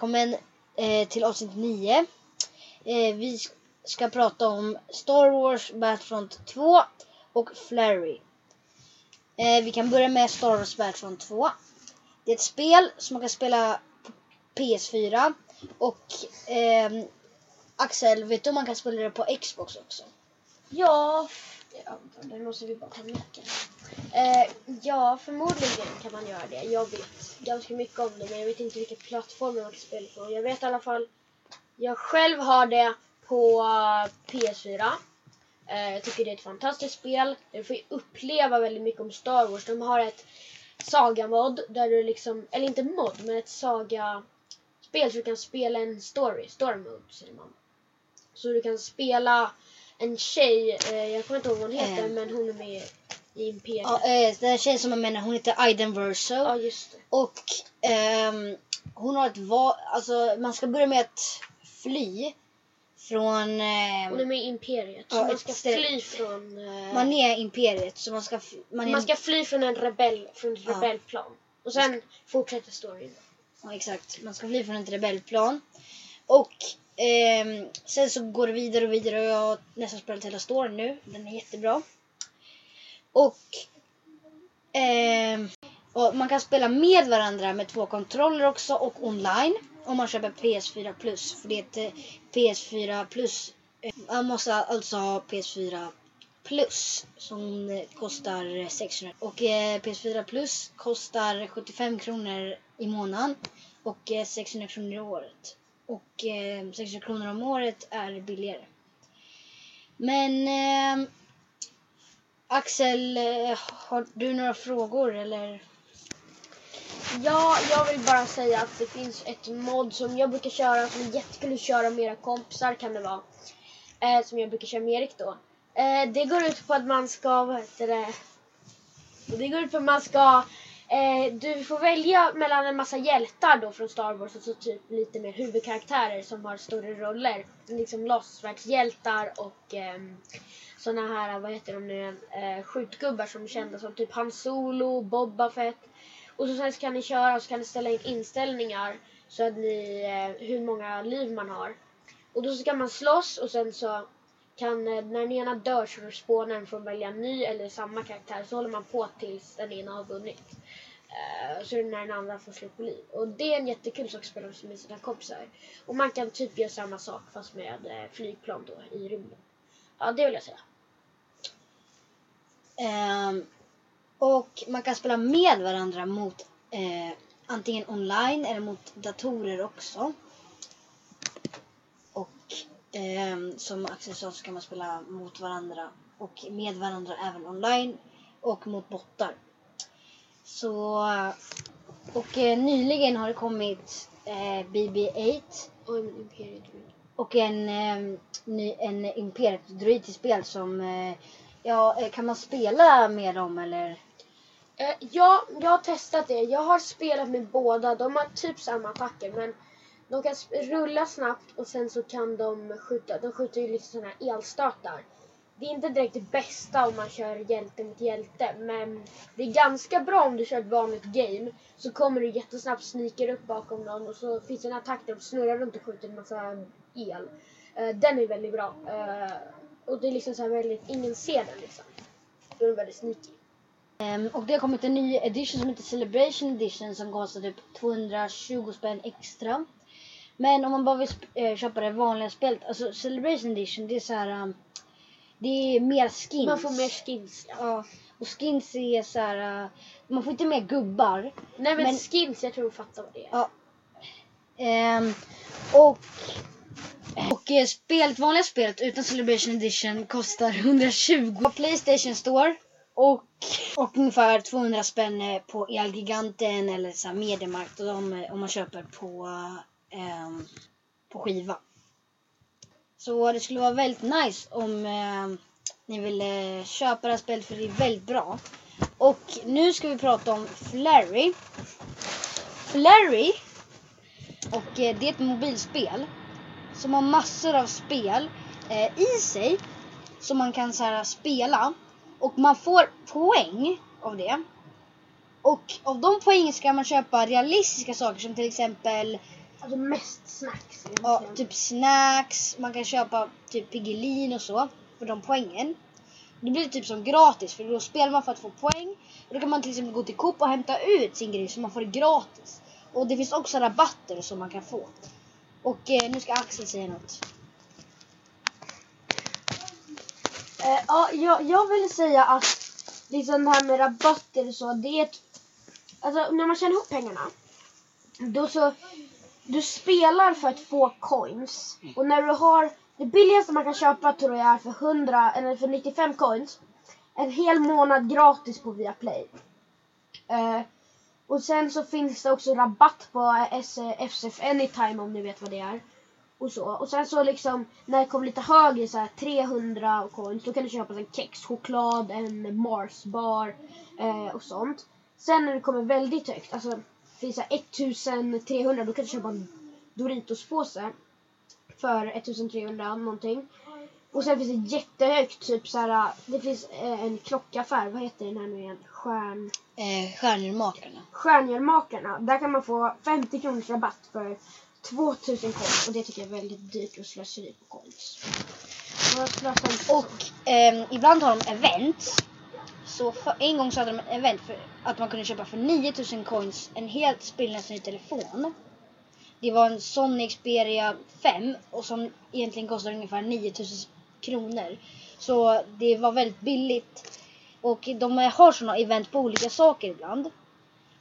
välkommen eh, till avsnitt 9. Eh, vi ska prata om Star Wars Battlefront 2 och Flurry. Eh, vi kan börja med Star Wars Battlefront 2. Det är ett spel som man kan spela på PS4 och ehm, Axel, vet du om man kan spela det på Xbox också? Ja, nu måste vi bara micken. Eh, ja, förmodligen kan man göra det. Jag vet ganska mycket om det, men jag vet inte vilka plattformar man kan spela på. Jag vet i alla fall, jag själv har det på PS4. Eh, jag tycker det är ett fantastiskt spel. Du får ju uppleva väldigt mycket om Star Wars. De har ett saga-mod där du liksom, eller inte mod, men ett saga-spel så du kan spela en story. Story mode säger man. Så du kan spela en tjej, eh, jag kommer inte ihåg vad hon heter, Mm. men hon är med i Imperiet. Ja, eh, den tjejen som jag menar, hon heter Aiden Verso. Ja, just det. Och ehm, hon har ett val, alltså man ska börja med att fly från, ehm, Hon är med i Imperiet. Så Ja, man ska ställe- fly från... eh, man är imperiet så man ska, f- man är, man ska fly från en rebell, från ett Ja. rebellplan. Och sen fortsätter storyn. ja, exakt, man ska fly från ett rebellplan. Och ehm, sen så går det vidare och vidare och jag har nästan spelat hela storyn nu, den är jättebra. Och, eh, och man kan spela med varandra med två kontroller också och online om man köper PS4 plus. För det är ett eh, PS4 plus. Eh, man måste alltså ha PS4 plus som eh, kostar 600. Och eh, PS4 plus kostar 75 kronor i månaden och eh, 600 kronor i året. Och eh, 600 kronor om året är billigare. Men eh, Axel, eh, har du några frågor eller? Ja, jag vill bara säga att det finns ett mod som jag brukar köra som är jättekul att köra med era kompisar kan det vara. Eh, som jag brukar köra med Erik då. Eh, det går ut på att man ska, vad heter det? Det går ut på att man ska Eh, du får välja mellan en massa hjältar då från Star Wars och så typ lite mer huvudkaraktärer som har större roller. Liksom lastverkshjältar och eh, såna här, vad heter de nu eh, skjutgubbar som är kända som typ Han Solo, Boba Fett. Och så sen så kan ni köra och så kan ni ställa in inställningar så att ni, eh, hur många liv man har. Och då så kan man slåss och sen så kan, eh, när den ena dör så spånar den från att välja ny eller samma karaktär. Så håller man på tills den ena har vunnit. Uh, så är det när den andra får slut på liv. Och det är en jättekul sak att spela med sina kompisar. Och man kan typ göra samma sak fast med uh, flygplan då i rymden. Ja, det vill jag säga. Um, och man kan spela med varandra mot uh, antingen online eller mot datorer också. Och ehm, som sa så kan man spela mot varandra och med varandra även online och mot bottar. Så och eh, nyligen har det kommit eh, BB-8 Oj, men Imperiet Rymd. och en, eh, ny, en Imperiet droid till spel som eh, ja, eh, kan man spela med dem eller? Eh, ja, jag har testat det. Jag har spelat med båda. De har typ samma attacker men de kan rulla snabbt och sen så kan de skjuta. De skjuter ju lite såna här elstötar. Det är inte direkt det bästa om man kör hjälte mot hjälte men det är ganska bra om du kör ett vanligt game så kommer du jättesnabbt sniker upp bakom någon och så finns det en attack där de snurrar runt och skjuter en massa el. Eh, den är väldigt bra. Eh, och det är liksom så här väldigt, ingen ser den liksom. Då är den väldigt sneaky. Um, och det har kommit en ny edition som heter Celebration Edition som kostar typ 220 spänn extra. Men om man bara vill eh, köpa det vanliga spelet, alltså Celebration Edition det är så här. um, det är mer skins. Man får mer skins. Ja. Ja, och skins är så här. uh, man får inte mer gubbar. Nej men, Men- skins, jag tror du fattar vad det är. Ja. Ehm, och och eh, spelet, vanliga spelet utan Celebration Edition kostar 120 på Playstation Store och, och ungefär 200 spänn eh, på Elgiganten eller så här Mediamarkt om man köper på, eh, på skiva. Så det skulle vara väldigt nice om eh, ni ville köpa det här spelet för det är väldigt bra. Och nu ska vi prata om Flurry. Flurry och eh, det är ett mobilspel som har massor av spel eh, i sig som man kan så här, spela och man får poäng av det. Och av de poängen ska man köpa realistiska saker som till exempel Alltså mest snacks Ja, egentligen. typ snacks, man kan köpa typ Piggelin och så för de poängen. Det blir typ som gratis för då spelar man för att få poäng. Och då kan man till exempel gå till Coop och hämta ut sin grej så man får det gratis. Och det finns också rabatter som man kan få. Och eh, nu ska Axel säga något. Eh, ja, jag, jag vill säga att liksom det här med rabatter och så, det är ett... Alltså när man tjänar ihop pengarna, då så... Du spelar för att få coins. Och när du har... Det billigaste man kan köpa tror jag är för 100, eller för 95 coins. En hel månad gratis på Viaplay. Uh, och sen så finns det också rabatt på S- FCF Anytime om ni vet vad det är. Och så. Och sen så liksom när det kommer lite högre så här 300 coins då kan du köpa en kex, choklad, en Mars bar eh, och sånt. Sen när det kommer väldigt högt, alltså finns här 1300 då kan du köpa en Doritos-påse för 1300 någonting. Och sen finns det jättehögt, typ så här, det finns eh, en klockaffär, vad heter den här nu igen? Stjärn... Eh, Stjärnmakarna. Stjärnhjälmarkarna. Där kan man få 50 kronors rabatt för 2000 coins och det tycker jag är väldigt dyrt och slöseri på inte Och ehm, ibland har de events. Så för, en gång så hade de ett event för att man kunde köpa för 9000 coins en helt sprillans ny telefon. Det var en Sony Xperia 5 och som egentligen kostar ungefär 9000 kronor. Så det var väldigt billigt. Och de har sådana event på olika saker ibland.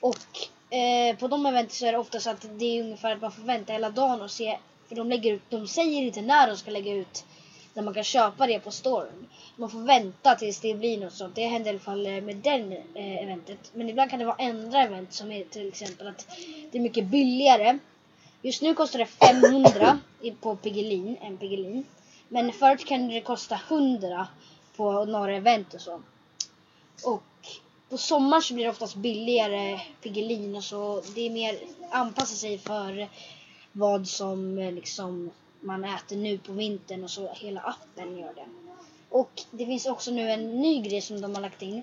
Och eh, på de eventen så är det ofta så att det är ungefär att man får vänta hela dagen och se. För de, lägger ut, de säger inte när de ska lägga ut när man kan köpa det på storm. Man får vänta tills det blir något sånt. Det händer i alla fall eh, med den eh, eventet. Men ibland kan det vara andra event som är till exempel att det är mycket billigare. Just nu kostar det 500 på Piggelin, en Piggelin. Men förut kan det kosta 100 på några event och så. Och på sommaren så blir det oftast billigare Piggelin och så. Det är mer anpassa sig för vad som eh, liksom man äter nu på vintern och så hela appen gör det. Och det finns också nu en ny grej som de har lagt in.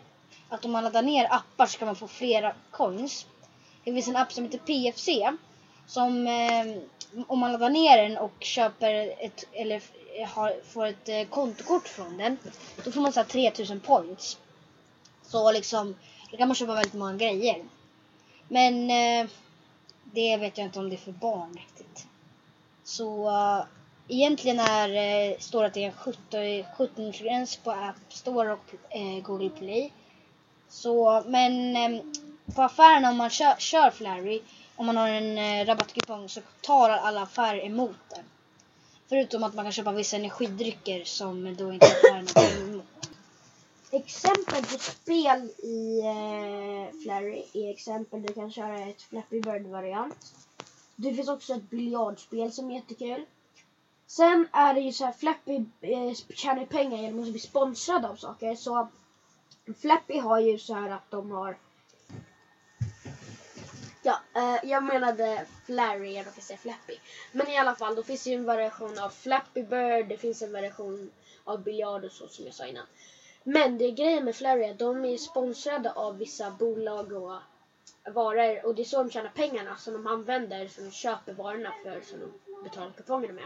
Att om man laddar ner appar så kan man få flera coins. Det finns en app som heter PFC. Som eh, om man laddar ner den och köper ett, eller eh, har, får ett eh, kontokort från den. Då får man så här 3000 points. Så liksom, då kan man köpa väldigt många grejer. Men eh, det vet jag inte om det är för barn riktigt. Så uh, egentligen är, eh, står det att det är en 17 17-gräns på App Store och eh, Google Play. Så, men ehm, på affärerna om man kör, kör Flurry, om man har en eh, rabattkupong så tar alla affärer emot det. Förutom att man kan köpa vissa energidrycker som då inte affärerna tar emot. Exempel på spel i eh, Flurry är exempel du kan köra ett Flappy Bird-variant. Det finns också ett biljardspel som är jättekul. Sen är det ju så här Flappy eh, tjänar pengar genom att bli sponsrad av saker. Så Flappy har ju så här att de har Ja, eh, jag menade Flary, jag råkade säga Flappy. Men i alla fall, då finns det ju en variation av Flappy Bird, det finns en variation av biljard och så som jag sa innan. Men det är grejen med Flary är att de är sponsrade av vissa bolag och varor och det är så de tjänar pengarna som de använder som de köper varorna för som de betalar kupongerna med.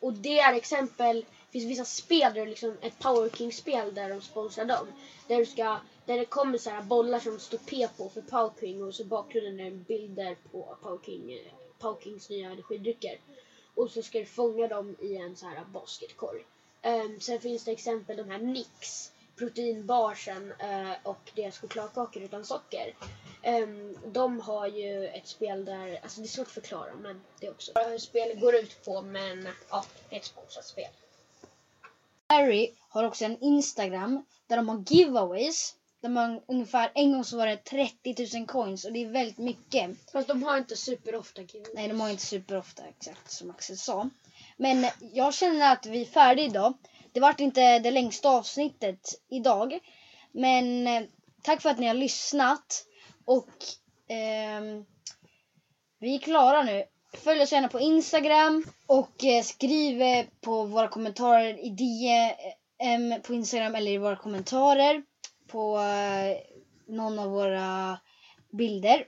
Och det är exempel, det finns vissa spel där liksom ett Power King-spel där de sponsrar dem. Där, du ska, där det kommer så här bollar som står P på för Power King och så i bakgrunden är det bilder på Power, King, Power Kings nya energidrycker. Och så ska du fånga dem i en så här basketkorg. Um, sen finns det exempel de här Nix, proteinbarsen eh, och deras chokladkakor utan socker. Ehm, de har ju ett spel där, alltså det är svårt att förklara men det är också hur spelet går ut på men ja, det är ett spel. Harry har också en Instagram där de har giveaways. Där man ungefär en gång så var det 30 000 coins och det är väldigt mycket. Fast de har inte superofta kul. Nej, de har inte superofta exakt som Axel sa. Men jag känner att vi är färdiga idag. Det vart inte det längsta avsnittet idag. Men eh, tack för att ni har lyssnat. Och eh, vi är klara nu. Följ oss gärna på Instagram och eh, skriv eh, på våra kommentarer i DM på Instagram eller i våra kommentarer på eh, någon av våra bilder.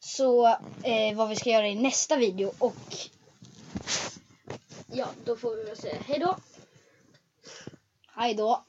så eh, vad vi ska göra i nästa video och Ja, då får vi väl säga hejdå. 爱多、